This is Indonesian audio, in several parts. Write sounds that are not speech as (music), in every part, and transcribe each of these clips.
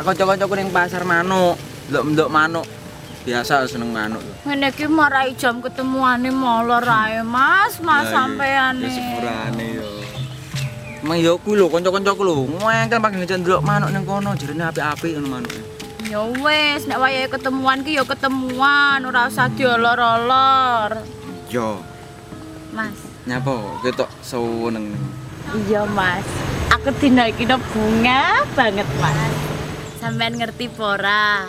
Dijak kanca-kancaku ning pasar manuk. Ndok-ndok manuk. Biasa seneng manuk lho. Ngene iki marai jam ketemuane molor ae, Mas. Mas Lah, sampeane. Ya sepurane yo. Emang yo kuwi lho kanca-kancaku lho. Ngengkel pagi ngejak ndelok manuk ning kono jerene apik-apik ngono manuke. Ya wis, nek wayahe ketemuan ki ya ketemuan, ora usah diolor-olor. Yo, Mas. nyapa ketok seneng. Iya, Mas. Aku dina iki bunga banget, Mas. Sampean ngerti pora?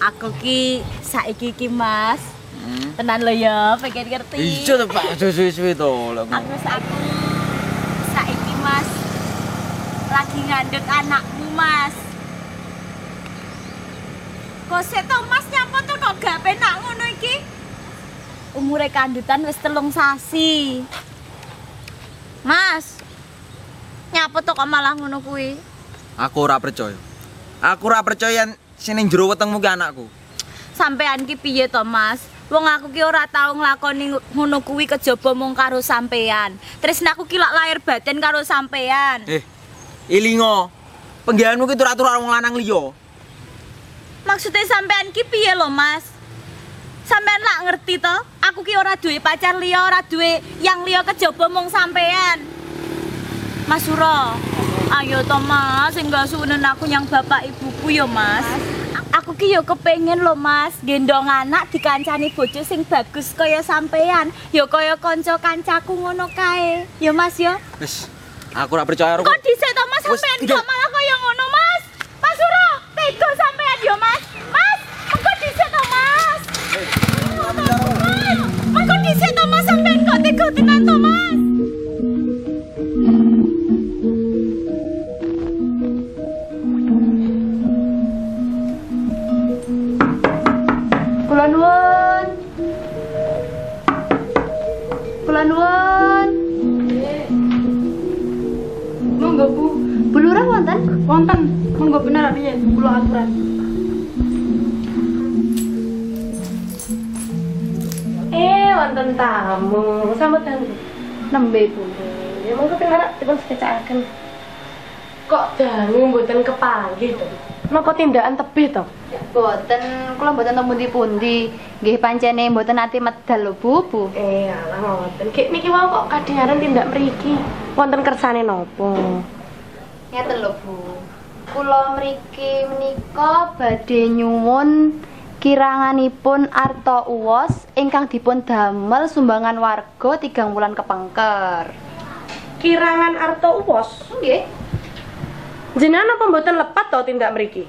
Aku ki saiki ki, Mas. Hmm. Tenan lo ya, pengen ngerti. Iya to Pak, suwe-suwe to lho. Aku aku saiki Mas lagi ngandut anakmu Mas. Kok sik to Mas nyapa to kok gak penak ngono iki? Umure kandutan wis telung sasi. Mas. Nyapa to kok malah ngono kuwi? Aku ora percaya. Aku ora percaya sing ning jero wetengmu ki anakku. Sampean ki piye to Mas? Wong aku ki ora tau nglakoni ngono kuwi kejaba mung karo sampean. Tresnaku ki lak lahir batin karo sampean. Eh, ilingo. Penggaweanmu ki tur-tur wong lanang liya. Maksudnya sampean ki piye lho, Mas? Sampean lak ngerti to? Aku ki ora duwe pacar liya, ora duwe yang liya kejaba mung sampean. Mas Suro, ayo to Mas, enggak suwenen aku yang bapak ibuku yo, Mas. Aku ki yo kepengen lho, Mas, gendong anak dikancani bojo sing bagus kaya sampean. Yo kaya kanca kancaku ngono kae. Yo, Mas yo. Wis, aku ora percaya karo Kok dhisik to Mas sampean kok malah kaya ngono Mas? Mas Suro, tega sampean yo Mas. Mas, kok dhisik to Mas? Mas, Mas kok dhisik to Mas sampean kok tega tenan to Mas? Kula nuwun. Monggo Bu, Bulura wonten? wonten. Monggo bener piye kula aturan. Eh, wonten tamu. Sampeyan nembe Bu. Ya monggo pinara dipun sekecaken. Kok dangu mboten kepanggih to? Napa tindakan tebih to? Boten, kula mboten teng pundi-pundi. Nggih pancene mboten ati medal lho Bu, Bu. Eh, alah ngoten. Kek niki wae kok kadingaran tindak mriki. Wonten kersane napa? Ngeten lho Bu. Kula mriki menika badhe nyuwun kiranganipun arta uwos ingkang dipun damel sumbangan warga tigang wulan kepengker. Kirangan arta uwos. Nggih. Jenengan apa mboten lepat to tindak mriki?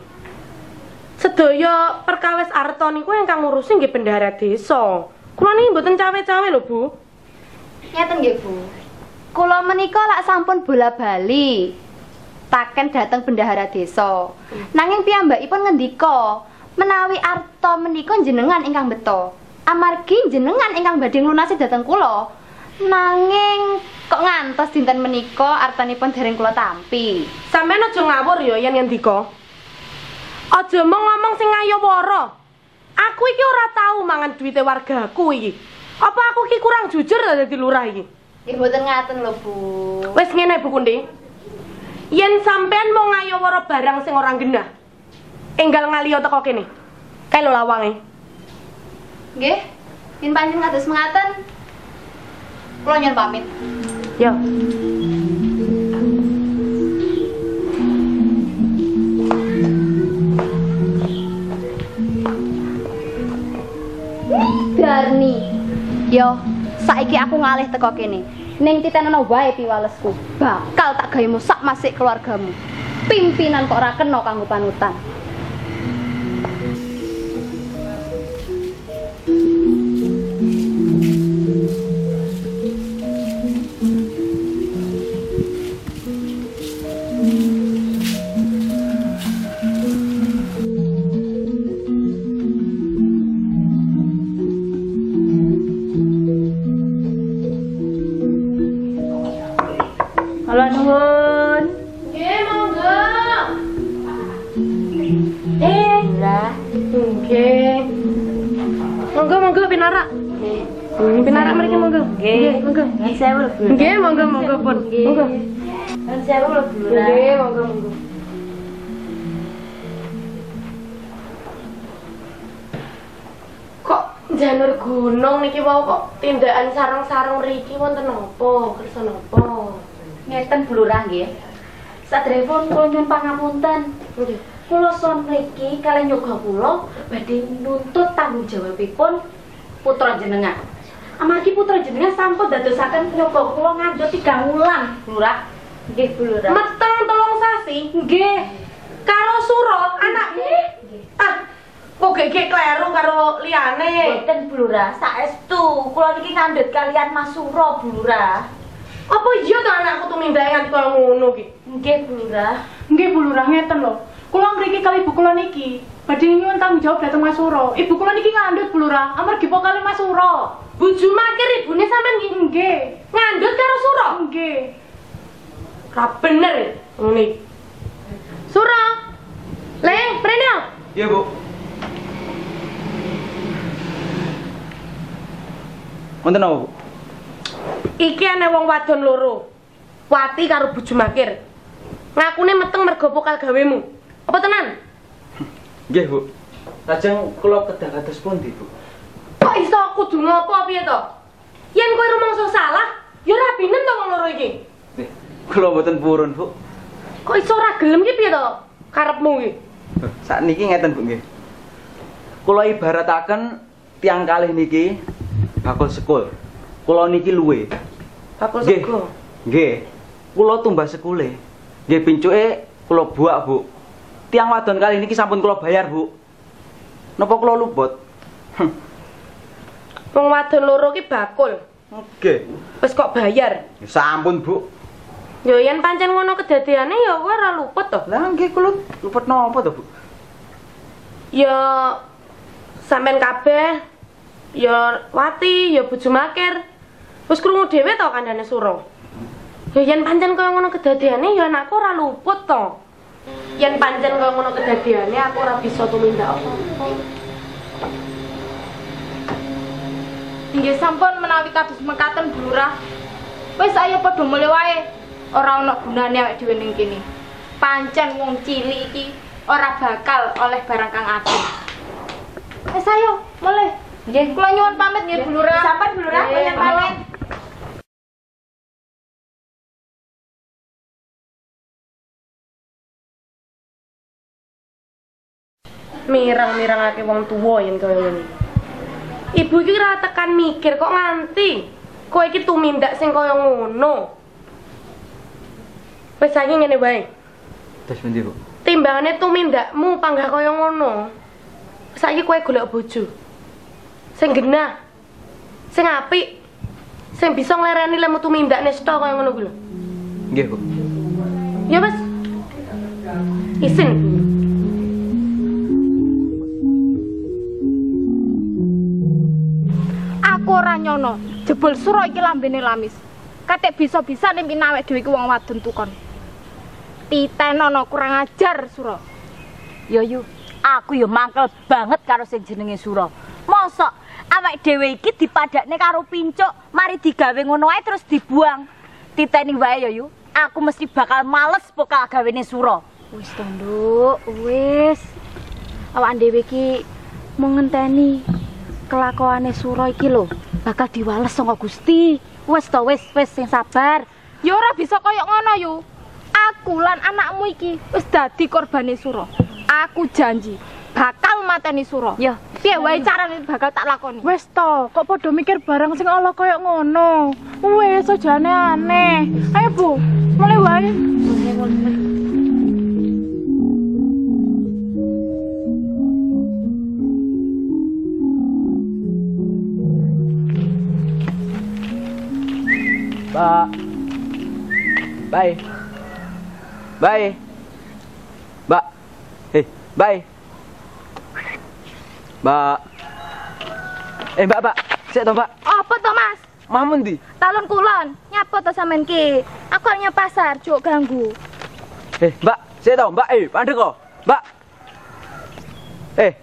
Sedaya perkawis arta niku ingkang ngurusi nggih bendahara desa. Kula niki mboten cawe-cawe lho, Bu. Ngeten nggih, Bu. Kula menika lak sampun bola-bali. Taken dateng bendahara desa. Nanging piyambakipun ngendika, menawi arta menika jenengan ingkang beto. Amargi jenengan ingkang badhe nglunasi dhateng kula. Nanging kok ngantos dinten menika artanipun dereng kula tampi. Sampeyan aja ngawur ya yen ngendika. Aja mung ngomong sing ngayowara. Aku iki ora tau mangan duwite wargaku iki. Apa aku iki kurang jujur ta dadi lurah iki? Nggih mboten ngaten lho, Bu. Wis ngene Bu Kundi. Yen sampean mau ngayowara barang sing ora genah, enggal ngaliyo teko kene. Kae lho lawange. Nggih. Yen panjenengan kados mengaten, kula nyuwun pamit. Yo. Garni. Yo, saiki aku ngalih teko kene. Ning titenono wae piwalesku. Bakal tak gawemu sak masik keluargamu. Pimpinan kok ora kena kanggo panutan. Nggih. Monggo, monggo pinara. Hmm, pinara mriki monggo. Nggih, monggo. Nggih, sewu lho. Nggih, monggo, monggo pun. Monggo. Nggih, sewu lho. Nggih, monggo, monggo. Kok janur gunung niki wau kok tindakan sarang-sarang riki wonten napa? Kersa napa? Ngeten Bu Lurah nggih. Sadèrèngipun kula nyuwun pangapunten. Nggih. Kula son mriki kalian yoga kula badhe nuntut tanggung jawabipun putra jenengan. Amargi putra jenengan sampun dadosaken yoga kula ngandhut tiga wulan, Bu Lurah. Nggih, Bu Lurah. Meteng telung sasi. Nggih. Karo Suro anakmu. Ah, kok gege kleru karo liyane. Boten Bu Lurah, saestu kula niki ngandhut kalian Mas Suro, Bu Lurah. Apa iya to anakku tumindak nganti kaya ngono ki? Nggih, Bu Lurah. Nggih Bu Lurah ngeten lho. Kula mriki kali ibu kula niki. Badhe nyuwun tanggung jawab dhateng Mas Suro. Ibu kula niki ngandhut Bu Lurah, amargi po kali Mas Suro. Bojo makir ibune sampean Nggih. ngandhut karo Suro. Nggih. Ra bener ngene. Suro. Leng, prene. Iya, Bu. Wonten apa, Bu? Iki ana wong wadon loro. Wati karo bojo makir. Ngakune meteng mergo pokal gawemu. Apa tenan? Nggih, Bu. Lajeng kula kedah kados pundi, Bu? Kok iso kudu ngopo piye to? Yen kowe rumangsa salah, ya ora binem to wong loro iki. Nggih. Kula mboten purun, Bu. Kok iso ora gelem ki piye to? Karepmu iki. Saat niki ngeten, Bu, nggih. Kula ibarataken tiang kalih niki bakul sekul. Kula niki luwe. Bakul sego. Nggih. Kula tumbas sekule. Nggih pincuke kula buak, Bu. Tiang wadon kali niki sampun kula bayar, Bu. Napa kula luput? Wong wadon loro ki bakul. Nggih. Wis kok bayar. Ya Sampun, Bu. Ya yen pancen ngono kedadiane ya kowe ora luput to. Lah nggih kula luput napa to, Bu? Ya sampean kabeh ya Wati, ya bojo makir. Wis krungu dhewe to kandhane Suro. Ya yen pancen kaya ngono kedadiane ya anakku ora luput to. Yen pancen kaya ngono kedadiane aku ora bisa tumindak apa-apa. Nggih sampun menawi kados mekaten Bu Lurah. Wis ayo padha mulih wae. Ora ana gunane awake dhewe ning kene. Pancen wong cilik iki ora bakal oleh barang kang ageng. Wis ayo mulih. Nggih, kula nyuwun pamit nggih Bu Lurah. Sampun Bu Lurah, kula pamit. Mirang-mirangake wong tuwa yen kaya ngene. Ibu iki ora tekan mikir kok nganti kowe iki tumindak sing kaya ngono. Wis saiki ngene wae. Terus pundi, Bu? timbangane tumindakmu panggah kaya ngono. Saiki kowe golek bojo. Sing genah. Sing apik. Sing bisa nglereni lemu tumindak nesta kaya ngono kuwi lho. Nggih, Bu. Ya wis. Isin. Aku nyono. Jebul suro iki lambene lamis. Katik bisa-bisa ning pinawek dhewe iki wong wadon tukon. Titenono kurang ajar suro. Yo yu, aku yo mangkel banget karo sing jenenge Suro. Mosok awake dhewe iki dipadakne karo pincuk, mari digawe ngono ae terus dibuang. Titeni wae yo yu, aku mesti bakal males pokal gawene Suro. Wis to, Nduk, wis. Awak dhewe iki mau ngenteni kelakuane Suro iki lho, bakal diwales saka Gusti. Wes to wis wis sing sabar. Ya ora bisa kaya ngono yu. Aku lan anakmu iki wis dadi korbane Suro. Aku janji bakal mateni Suro. Yo, Piye wae carane bakal tak lakoni. Wes to, kok padha mikir barang sing ala kaya ngono. Wes aja aneh. Ayo Bu, mulai wae. Mbak. Bye. Bye. Mbak. Hei, bye. Mbak. Eh, Mbak, Mbak. Sik to, Mbak. Apa to, Mas? Mamun di. Talon kulon, nyapa to sampean ki? Aku arep pasar, juk ganggu. Eh, Mbak, saya tahu, Mbak, eh, pandek kok. Mbak. Eh,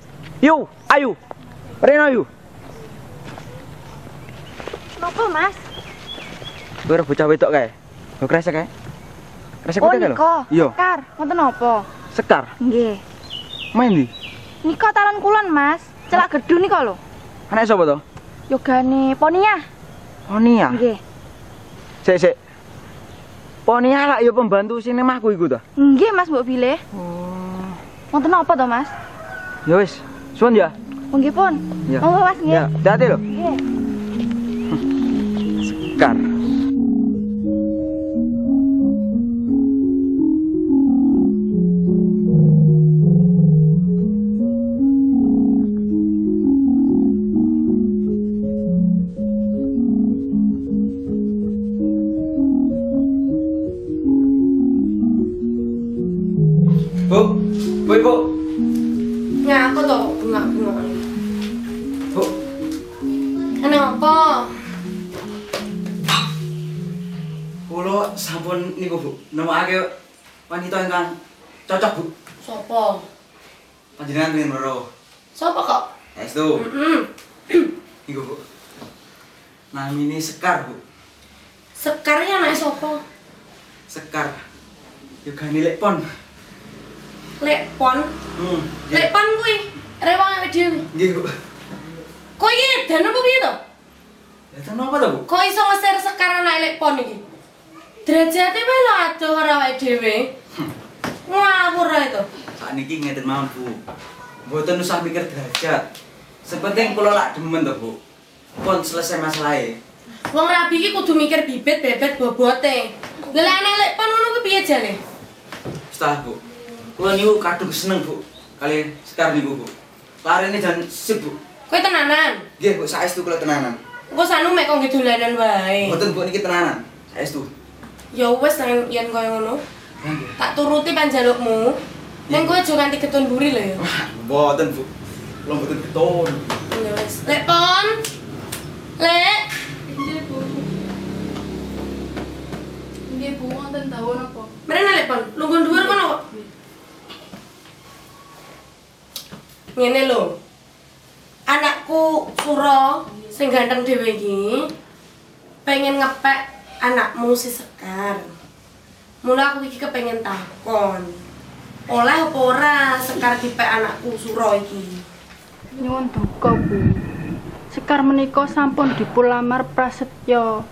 yuk, ayo. Reno yuk. Nopo, Mas? Gue bocah wedok kae. Gue kresek kae. Kresek Oh, kae lho. Iya, Sekar, ngoten napa? sekar. Nggih. Main di. Niko talon kulon, Mas. Celak gedhu niko lho. Anak sapa to? Yogane Ponia. Oh, Nia. Nggih. Sik, sik. Ponia lah ya pembantu sing nemahku iku to. Nggih, Mas mbok pilih. Oh. Ngoten napa to, Mas? Ya wis, suwun ya. Oh, nggih pun. Ya. Monggo, Mas, nggih. Ya, hati lho. Nggih. Sekar. Sekar Bu. Sekarnya anak sopo? Sekar. Yogane lek pon. Lek pon. Hmm. Lek pon kuwi rewang awake dhewe. Nggih Bu. Kok iki dan apa piye to? Lah kenapa to Bu? Kok iso ngeser sekarang anak lek pon iki? Derajate wae lho adoh ora awake dhewe. Ngawur ae to. Sakniki ngeten mawon Bu. Mboten usah mikir derajat. Sepenting kula lak demen to Bu. Pun selesai masalahnya. Wong rabi iki kudu mikir bibit bebet bobote. Lah lek anak lek pon ngono kuwi piye jane? Setelah Bu. Kula niku kadung seneng Bu. Kali Sekar niku Bu. Larene jan sip Bu. Kowe tenanan. Nggih Bu, saestu kula tenanan. Engko sanu mek kok ngidolanan wae. Mboten Bu niki tenanan. Saestu. Ya wis nang yen koyo ngono. Nggih. Tak turuti panjalukmu. Neng kowe aja nganti ketun buri lho ya. Mboten Bu. Kula mboten beton. Ya wis. Lek pon. Lek. Nggih, Bu, wonten tawon apa? Mrene lek pon. Lungguh dhuwur kono kok. Ngene lho. Anakku Suro sing ganteng dhewe iki pengen ngepek anakmu si Sekar. Mula aku iki kepengen takon. Oleh apa ora Sekar dipek anakku Suro iki? Nyuwun duka, Bu. Sekar menika sampun dipulamar prasetyo.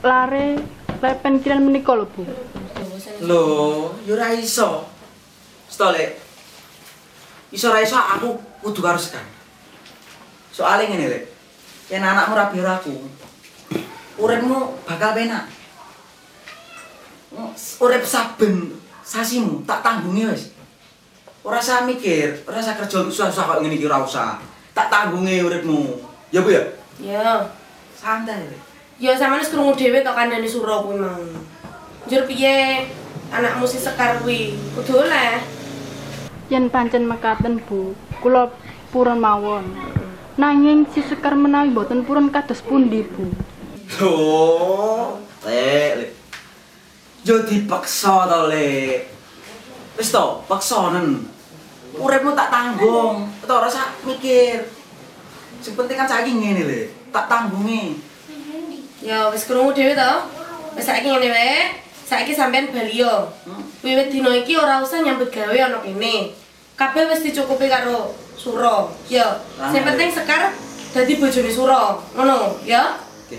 Lare lepen kiran menika lho, Bu. Lho, yo ora iso. Stole. Iso ora iso aku kudu karo Sekar. Soale ngene, Lek. Yen anakmu rabi karo aku, uripmu bakal penak. Urip saben sasimu tak tanggungi wis. Ora usah mikir, ora usah kerja susah-susah kok ngene iki ora usah. Tak tanggungi uripmu. Ya Bu ya? Ya. Santai, Lek. Ya sampeyan wis krungu dhewe to kandhane Suro kuwi mau. Njur piye anakmu si Sekar kuwi? Kudu oleh. Yen pancen mekaten, Bu, kula purun mawon. Nanging si Sekar menawi boten purun kados pundi, Bu? Lek, Lek. Yo dipaksa to, Lek. Wis to, paksanen. Uripmu tak tanggung, ora usah mikir. Sing penting kan saiki ngene, Lek. Tak tanggungi. Ya wis krungu dhewe to. Wis saiki ngene wae. Saiki sampean bali yo. Wiwit dina iki ora usah nyambut gawe ana kene. Kabeh wis dicukupi karo Suro. Ya, sing Rame. penting Sekar dadi bojone Suro. Ngono, ya. Oke,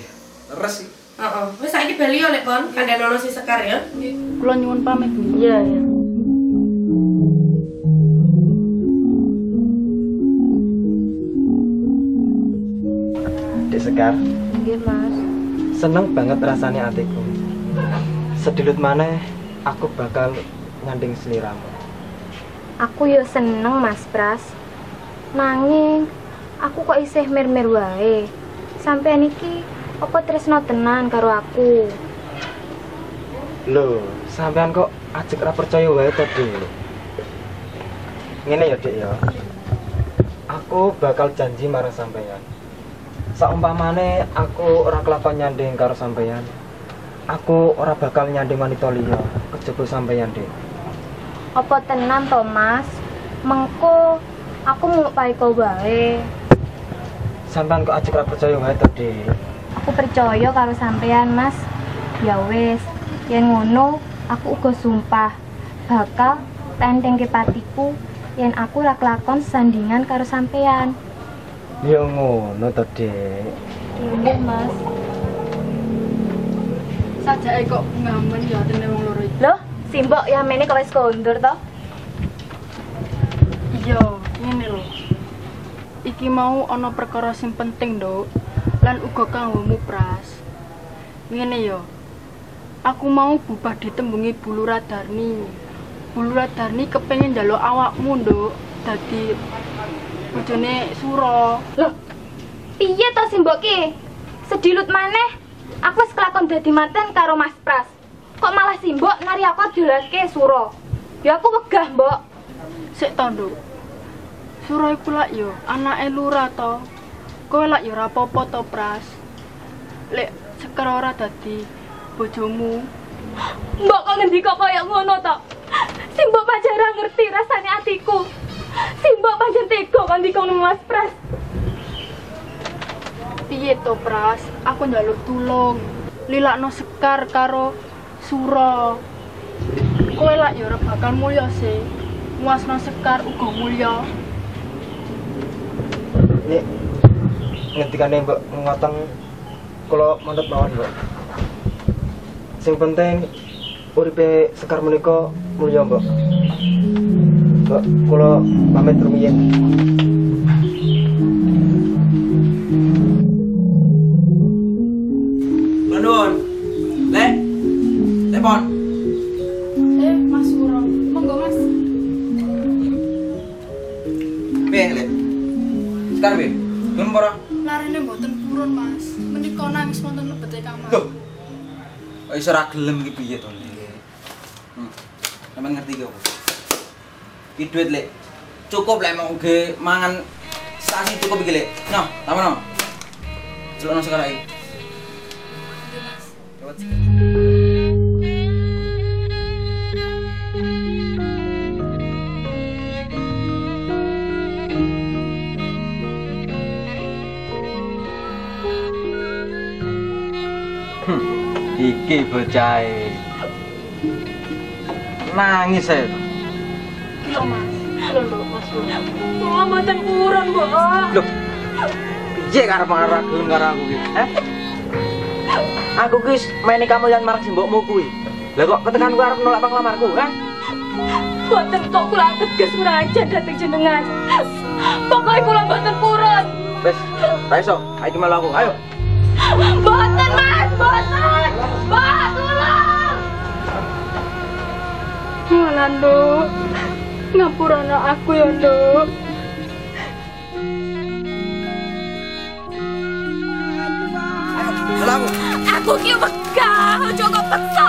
leres sih. Heeh. Wis saiki bali yo lek pon kandhane ana si Sekar ya. Kula nyuwun pamit, Bu. Iya, iya. Dek Sekar, Nggih, Mas. Seneng banget rasanya hatiku. Sedilut mana aku bakal nganding seliramu. Aku yo seneng Mas Pras. Nanging aku kok isih mir-mir wae. Sampeyan iki apa tresno tenan karo aku? Loh, sampean kok ajek ra percaya wae to, Dek. Ngene ya, Dek ya. Aku bakal janji marang sampean. Saumpamane aku ora kelakon nyanding karo sampeyan. Aku ora bakal nyanding wanita liya kejaba sampeyan, Dik. Apa tenan to, Mas? Mengko aku mau paiko wae. Sampeyan kok ajek ora percaya wae to, Dik. Aku percaya karo sampean, Mas. Ya wis, yen ngono aku uga sumpah bakal tentengke patiku yen aku ora kelakon sandingan karo sampean. Ya ngono to, Dik. Iya, Mas. Sajake kok ngamen ya atene wong loro iki. Loh, simbok ya mene kok wis kondur to? Iya, ngene lho. Iki mau ana perkara sing penting, Nduk. Lan uga kanggomu pras. Ngene ya. Aku mau bubah ditembungi Bulu Radarni. Bulu Radarni kepengin njaluk awakmu, Nduk. Dadi bojone Suro. Loh, piye to simbok ki? Sedilut maneh. Aku wis kelakon dadi manten karo Mas Pras. Kok malah simbok nari aku jelaske suro. Ya aku wegah, Mbok. Sik to, Nduk. Suro iku lak yo anake lurah to. Kowe lak yo ora apa-apa to, Pras. Lek sekar ora dadi bojomu, Mbok kok ngendika kaya ngono to? Simbok pancen ora ngerti rasane atiku. Simbok pancen tega kan dikono Mas Pras. piye to, Pras? Aku njaluk tulung. Lilakno sekar karo Suro. Kowe lak yo ora bakal mulya sih. Muasno sekar uga mulya. Nek ngendikane Mbok ngoten kula mantep mawon, Mbok. Sing penting uripe Sekar menika mulya, Mbok. Kula pamit rumiyin. Nuwun. Le. Telepon. Eh, Mas Suro. Monggo, Mas. Piye, Le? Sekarang piye? Belum ora? Larine mboten purun, Mas. Menika nangis wonten lebete kamar. Loh. Iso ora gelem iki piye to, Le? Hmm. Sampeyan ngerti ki apa? Ki duit, Le. Cukup lek mau ge mangan sasi cukup iki, Le. Noh, tamono. Celokno sekarang iki. Cepet. Iki bocahe. Nangis ae. Lho, Mas. Lho, Mas mboten purun, Mbok. Loh. Piye karep gelem karo aku iki? Heh? Aku ki maini kamu yang marang simbokmu kuwi. Lah kok ketekan kowe arep nolak panglamarku, kan? Mboten kok kula tegas merajan dhateng jenengan. Pokoke kula mboten purun. Wis, ra iso. Ayo melu aku. Ayo. Mboten, Mas, mboten. Mbak, tolong. Malah, Nduk. Ngapurana aku ya, Nduk. Aku. Aku ki wegah, aja kok peksa.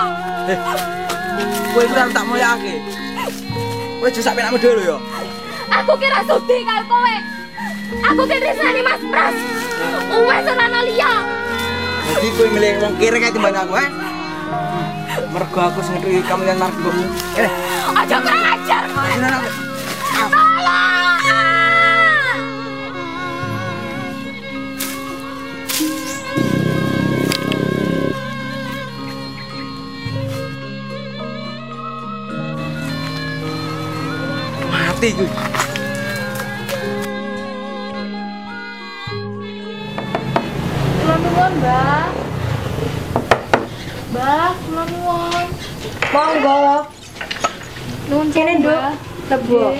Kowe iku tak moyake. Kowe aja sampe nakmu dhewe lho ya. Aku kira sudi karo kowe. Aku ki tresnani Mas Pras. Uwes ora ana liya. Jadi kowe milih wong kere kae timbang aku, eh? Mergo aku sing ngetui kamu yang mbokmu. Eh, Aja kurang ajar. Mati kuwi. Kula nuwun. Monggo. Nuwun Kene, Nduk. Nggih.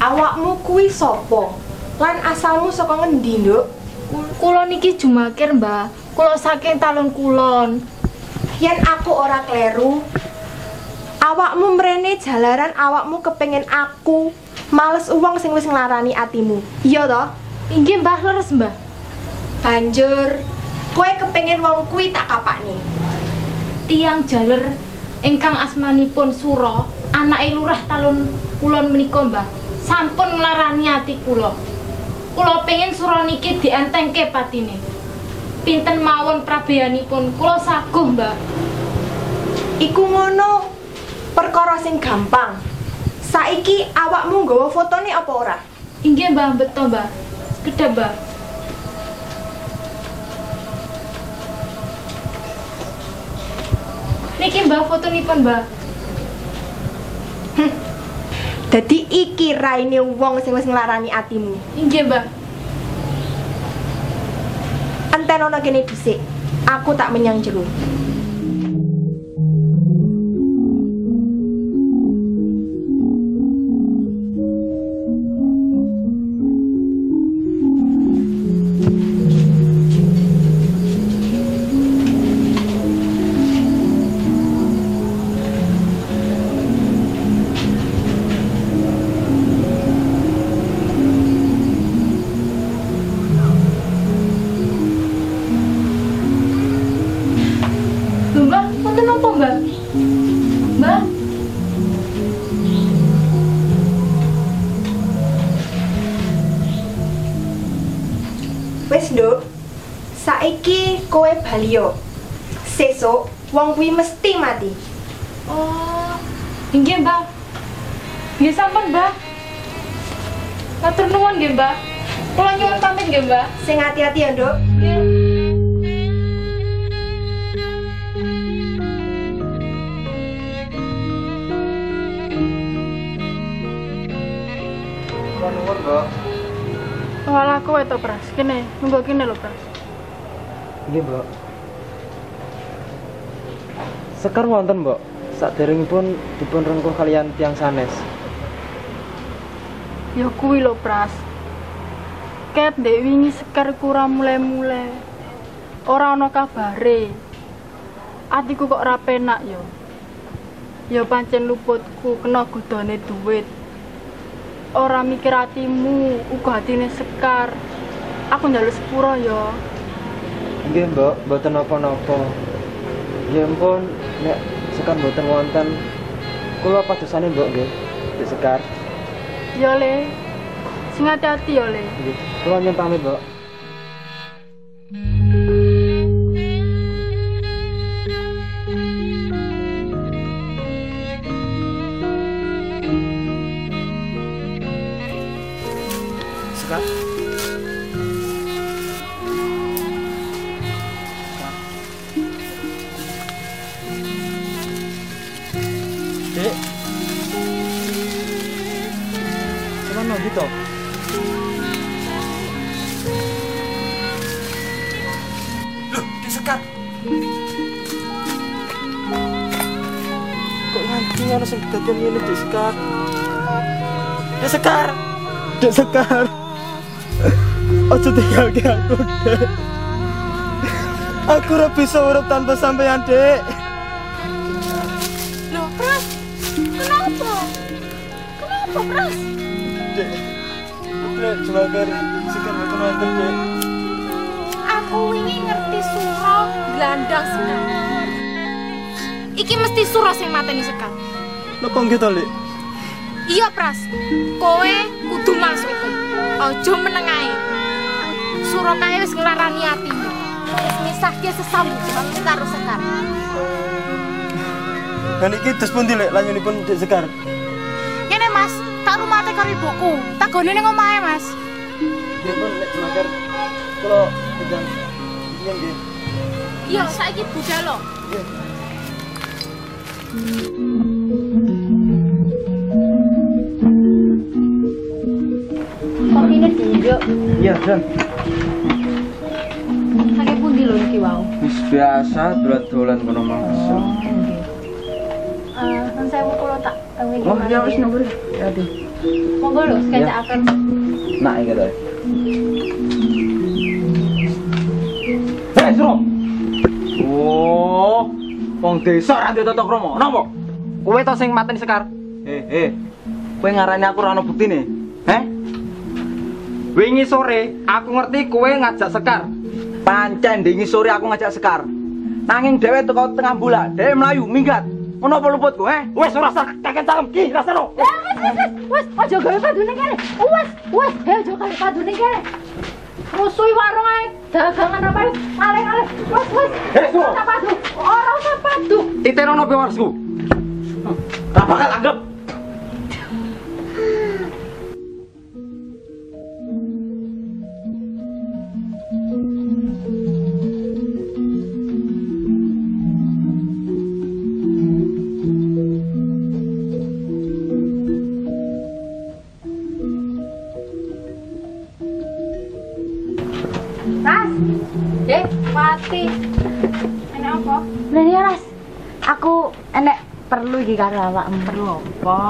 Awakmu kuwi sapa? Lan asalmu saka ngendi, Nduk? Kula niki jumakir, Mbak. Kula saking talun kulon. Yen aku ora kleru, awakmu mrene jalaran awakmu kepengin aku males uang sing wis nglarani atimu. Iya toh? Inggih, Mbah, leres, Mbah. Banjur kowe kepengin wong kuwi tak kapakne. Tiang jaler ingkang asmanipun Suro, anake lurah talun kulon menika, Mbah. sampun nglarani ati kula. Kula pengen sura niki dientengke patine. Pinten mawon prabeyanipun kula saguh, Mbak. Iku ngono perkara sing gampang. Saiki awakmu nggawa fotone apa ora? Inggih, Mbak, beto, Mbak. Kedap, Mbak. Niki Mbak fotonipun, Mbak. Dadi iki raine wong sing wis nglarani atimu. Inggih, Mbak. Enten ana kene dhisik. Aku tak menyang jero. Nduk. Saiki kowe baliyo. Sesuk wong kuwi mesti mati. Oh, inggih Mbak. Nggih sampun Mbak. Matur nuwun nggih Mbak. Kula nyuwun pamit nggih Mbak. Sing hati-hati ya, Nduk. Nggih. Nuwun, Mbak. Walah kowe to, Pras. Kene, nunggu kene lho, Pras. Nggih, Mbak. Sekar wonten, Mbak. Saderengipun dipun rengkuh kalian tiang sanes. Ya kuwi lho, Pras. Ket ndek wingi sekar kurang mulai-mulai. Ora ana kabare. Atiku kok ora penak ya. Ya pancen luputku kena godone duit. Ora mikir atimu, uga atine sekar. Aku njaluk sepuro ya. Nggih, Mbak, mboten napa-napa. Ya ampun, nek sekar mboten wonten kula padosane Mbak nggih. Dek Sekar. Ya le. Sing hati-hati ya le. Nggih. Kula nyuwun pamit, Mbak. Dek Sekar. Ojo tinggal ke aku, Dek. Aku ora bisa urip tanpa sampean, Dek. Loh, Pras. Kenapa? Kenapa, Pras? Dek. Dek, jemagar Sekar mboten wonten, Dek. Aku wingi ngerti sura gelandang sekar. Iki mesti sura sing mateni sekar. Napa nggih to, Lek? Iya, Pras. Kowe kudu masuk iku. Aja meneng ae. Sura kae wis nglarani atimu. Wis misahke sesambungan karo sekar. Dan iki terus pundi, Lek, lanyunipun Dek Sekar? Ngene, Mas. Tak rumate karo ibuku. Tak gone ning omahe, Mas. Nggih pun Lek jemagar kula sedang Iya nggih. Iya, saiki budal lo. Kopine Iya, pundi lho iki wau. Wis biasa dolan-dolan kono mangsa. Eh, saya mau kula tak Oh, ya wis nomor. Ya, Aduh. Monggo lho, sketsaken. Nak iki to. Hei, Sro. Oh, wong desa ra ndek tata krama. Napa? Kowe to sing mateni Sekar? Eh, eh. Kowe ngarani aku ora ono buktine. Wingi sore aku ngerti kowe ngajak Sekar. Pancen wingi sore aku ngajak Sekar. Nanging dhewe teko tengah bola, dhewe mlayu minggat. Ono apa luputku, eh? Wes ora usah kakek cangkem ki, rasano. Wes, aja gawe padune kene. Wes, wes, he aja gawe padune kene. Musuhi warung ae, dagangan apa ae, aleh-aleh. Wes, wes. Eh. Ora padu, ora usah padu. Iterono bewarsku. Ra bakal anggap. Ras, Dek, mati. Enak apa? Lah ya Ras. Aku enek perlu iki karo awakmu. Perlu apa?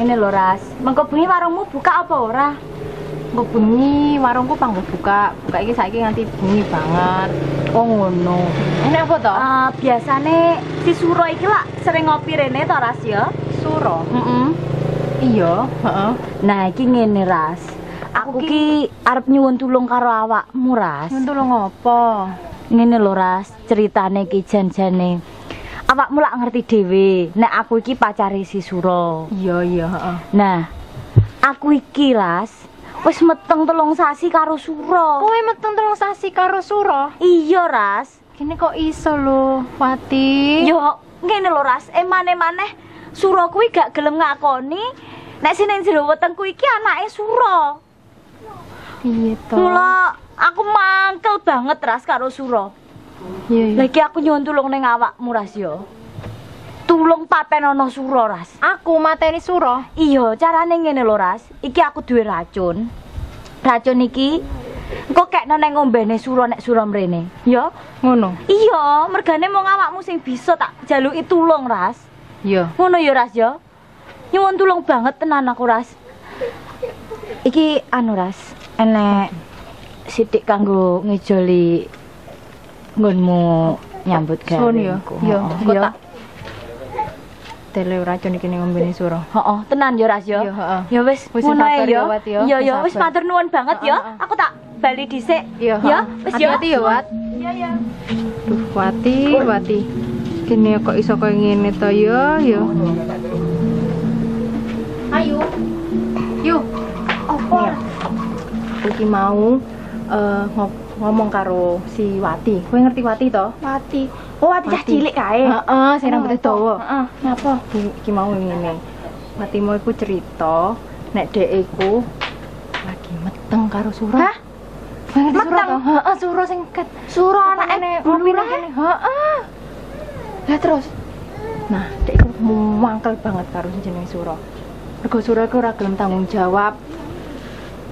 Ngene lho Ras, mengko bengi warungmu buka apa ora? Engko bengi warungku panggo buka. Buka iki saiki nganti bengi banget. Oh ngono. Enak apa to? Eh biasane si Suro iki lak sering ngopi rene to Ras ya? Suro. Heeh. Iya, heeh. Nah, iki ngene Ras. Aku ki arep nyuwun tulung karo awakmu Ras. Tulung apa? Ngene lho Ras, ceritane ki jan-jane. Awakmu lak ngerti dhewe, nek aku iki pacare si Suro. Iya, iya, heeh. Nah, aku iki Ras wis meteng telung sasi karo Suro. Kowe meteng telung sasi karo Suro. Iya Ras. Kene kok iso lho, Wati? Yo, ngene lho Ras, emane-maneh Suro kuwi gak gelem ngakoni nek ning jero wetengku iki anake Suro. To? Mula aku mangkel banget Ras karo Suro. Iya, iya. Lagi aku nyuwun tulung ning awakmu Ras yo. Tulung papenono Suro Ras. Aku mateni Suro. Iya, carane ngene lho Ras. Iki aku duwe racun. Racun iki engko kekno ning ngombene Suro nek Suro mrene. Ya. Ngono. Iya, mergane mung awakmu sing bisa tak jaluki tulung Ras. Iya. Ngono ya Ras ya. Nyuwun tulung banget tenan aku Ras. Iki anu Ras, enek sithik kanggo ngejoli nggonmu nyambut gawe. Sun ya. engko ya. tak tele racun iki ning ngombene Suro. Heeh, tenan ya Ras ya. Heeh. Ya wis, ngono ya, ya. Ya. Wis ya, matur nuwun banget ya. heeh. Aku tak bali dhisik. Ya, wis ya. Hati-hati ya, Wat. Iya ya. Duh, Wati, Wati. Kene kok iso koyo ngene to ya, ya. Ayo. Yuk. Apa? Iki mau ngo- ngomong karo si Wati. Kowe ngerti Wati to? Mati. Oh, ati cah cilik kae. Heeh, sing rambutnya Apa? dawa. Heeh. Napa? Iki, mau ngene. Wati mau iku cerita nek dhek iku lagi meteng karo Suro. Hah? Meteng? Heeh, Suro sing ket. Suro Anake kene. Heeh. Lah terus. Nah, dhek iku mangkel banget karo sing jenenge Suro. Mergo Suro iku ora gelem tanggung jawab.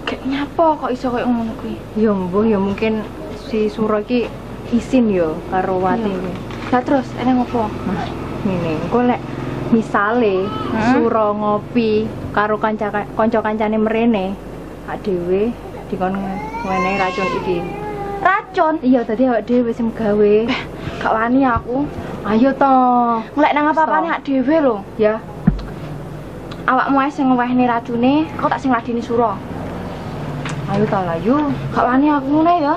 Kayak nyapa kok iso koyo ngono kuwi? Ya mbuh ya mungkin si Suro iki isin yo karo Wati. Iya. Lah terus enek ngopo? Nah, ngene, engko lek misale Hmm? Suro ngopi karo kanca kanca kancane mrene, ak dhewe dikon ngenehi racun iki. Racun. Iya, tadi awak dhewe wis gawe. Gak wani aku. Ayo to. Ngelek nang apa-apane hak dhewe lho. Ya, Awakmu ae sing ngewehni racune, aku tak sing ladeni Suro. Ayo to lah yuk. Gak wani aku ngene ya.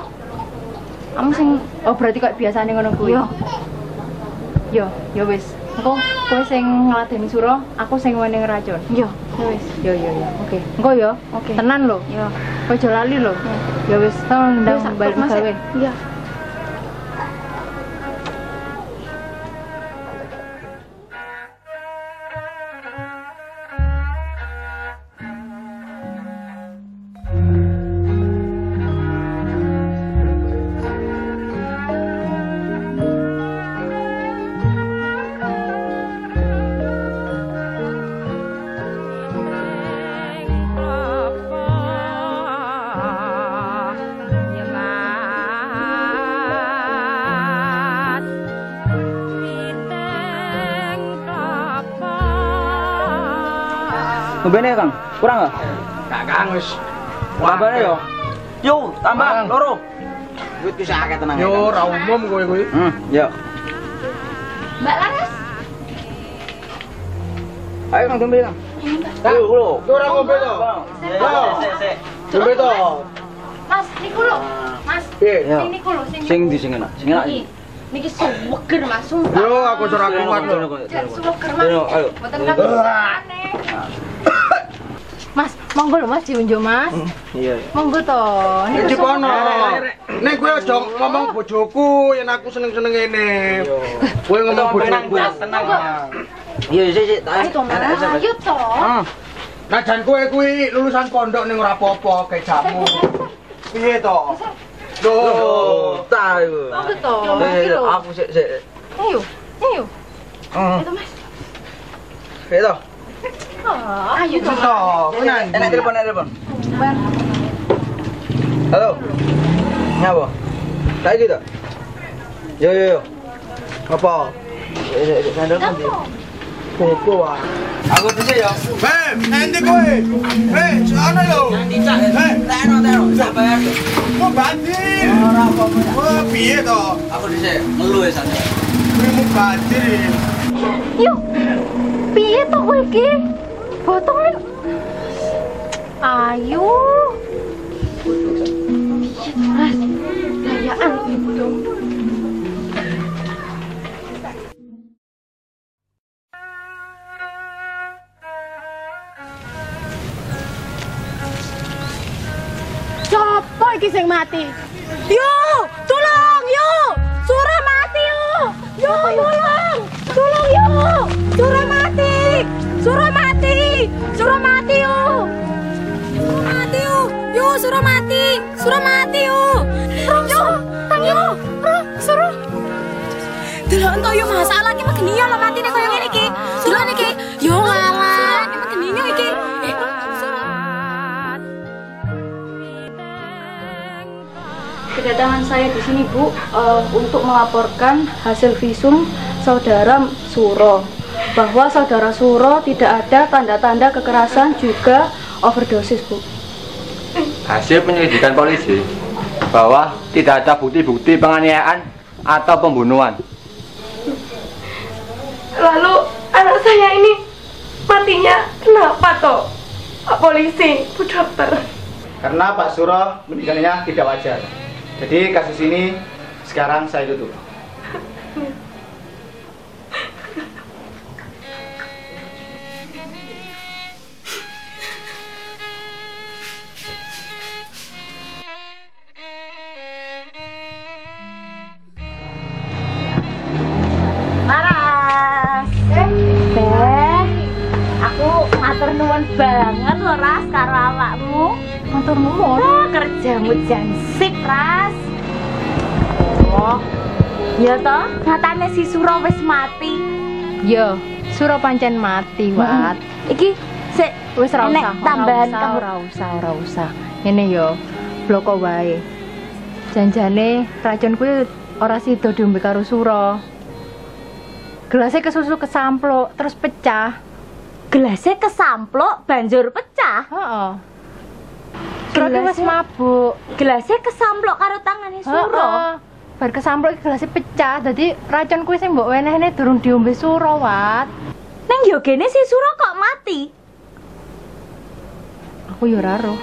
Kamu sing Oh, berarti kok biasane ngono kuwi. Iya. Yo, yo wis. Engko kowe sing ngladeni Suro, aku sing ngenehi racun. yo. Ya wis. Yo yo yo. Oke. Engko yo. Oke. Tenan lho. Yo. Kowe aja lali lho. Ya wis, tolong ndang balik gawe. Iya. Ngembene Kang, kurang enggak? Gak kang wis. Tambahnya yo. Yo, tambah loro. Duit bisa akeh tenang. Yo ora umum kowe kuwi. Hmm, yo. Mbak Laras. Ayo Kang tembe Kang. Ayo, lho. Kowe ora ngombe to? Yo. Ngombe to? Mas, niku lho. Mas, Piye? Yo. niku lho sing Sing di sing enak, sing enak. Iki. Niki suweger Mas, sumpah. Yo aku ora kuat lho. Suweger Mas. Ayo. Mboten kagem aneh. Mas, monggo lho Mas diunjuk Mas. Iya. Monggo to. Niki Iki kono. Nek kowe aja ngomong bojoku yen aku seneng-seneng ngene. Kowe ngomong bojoku. Iya, iya, iya. Ayo to ayo to. Nah jan kowe kuwi lulusan pondok ning ora apa-apa kayak jamu. Piye to? Loh, tak iku. Monggo to. Aku sik sik. Ayo, ayo. Hmm. Ayo Mas. Piye to? Ah, Ayo to. to. Kowe nang Enak telepon, enak telepon. Halo. Nyapa? Kayak gitu. Yo yo yo. Apa? Sandal kan. Popo wae. Aku dhisik ya. Hei, endi kowe? Hei, sono yo. Nanti cak. Hei, Teno teno, sak bayar. kok bandir? Ora apa-apa. Wah, piye to? Aku dhisik ngelu ya sandal. Kowe mau bandir. Yuk. Piye to kowe iki? Botong nih. Ayo. Piye to, Mas? Dayaan ibu dong. Sopo iki sing mati? Yo, tolong yo. Surah mati yo. Yo, Yo, surah mati. Surah mati yo. Yo, yo. Surah. Delok ento yo masalah iki megeni yo lo matine koyo ngene iki. Delok niki. Yo ngalah, megeni yo iki. Eh. Kedatangan saya di sini Bu eh, untuk melaporkan hasil visum saudara Suro bahwa saudara Suro tidak ada tanda-tanda kekerasan juga overdosis Bu. Hasil penyelidikan polisi bahwa tidak ada bukti-bukti penganiayaan atau pembunuhan. Lalu anak saya ini matinya kenapa toh? Pak polisi, Bu dokter. Karena Pak Suro meninggalnya tidak wajar. Jadi kasus ini sekarang saya tutup. (laughs) Ya toh, nyatane si Suro wis mati. Yo, Suro pancen mati, Wat. Iki sik Wis Nek usah, tambahan kamu. ora usah, ora usah. Ngene yo, bloko wae. Janjane racun kuwi ora sida diombe karo Suro. Gelasnya kesusu kesampluk, terus pecah. gelasnya kesamplok banjur pecah. Heeh. Suro wis Gelasnya- mabuk. Gelasnya kesamplok karo tangane Suro. Heeh. Bar kesampluk iki gelasnya pecah, dadi racun kuwi sing mbok wenehne durung diombe Suro, Wat. Neng yo gene si Suro kok mati. Aku yo ora roh.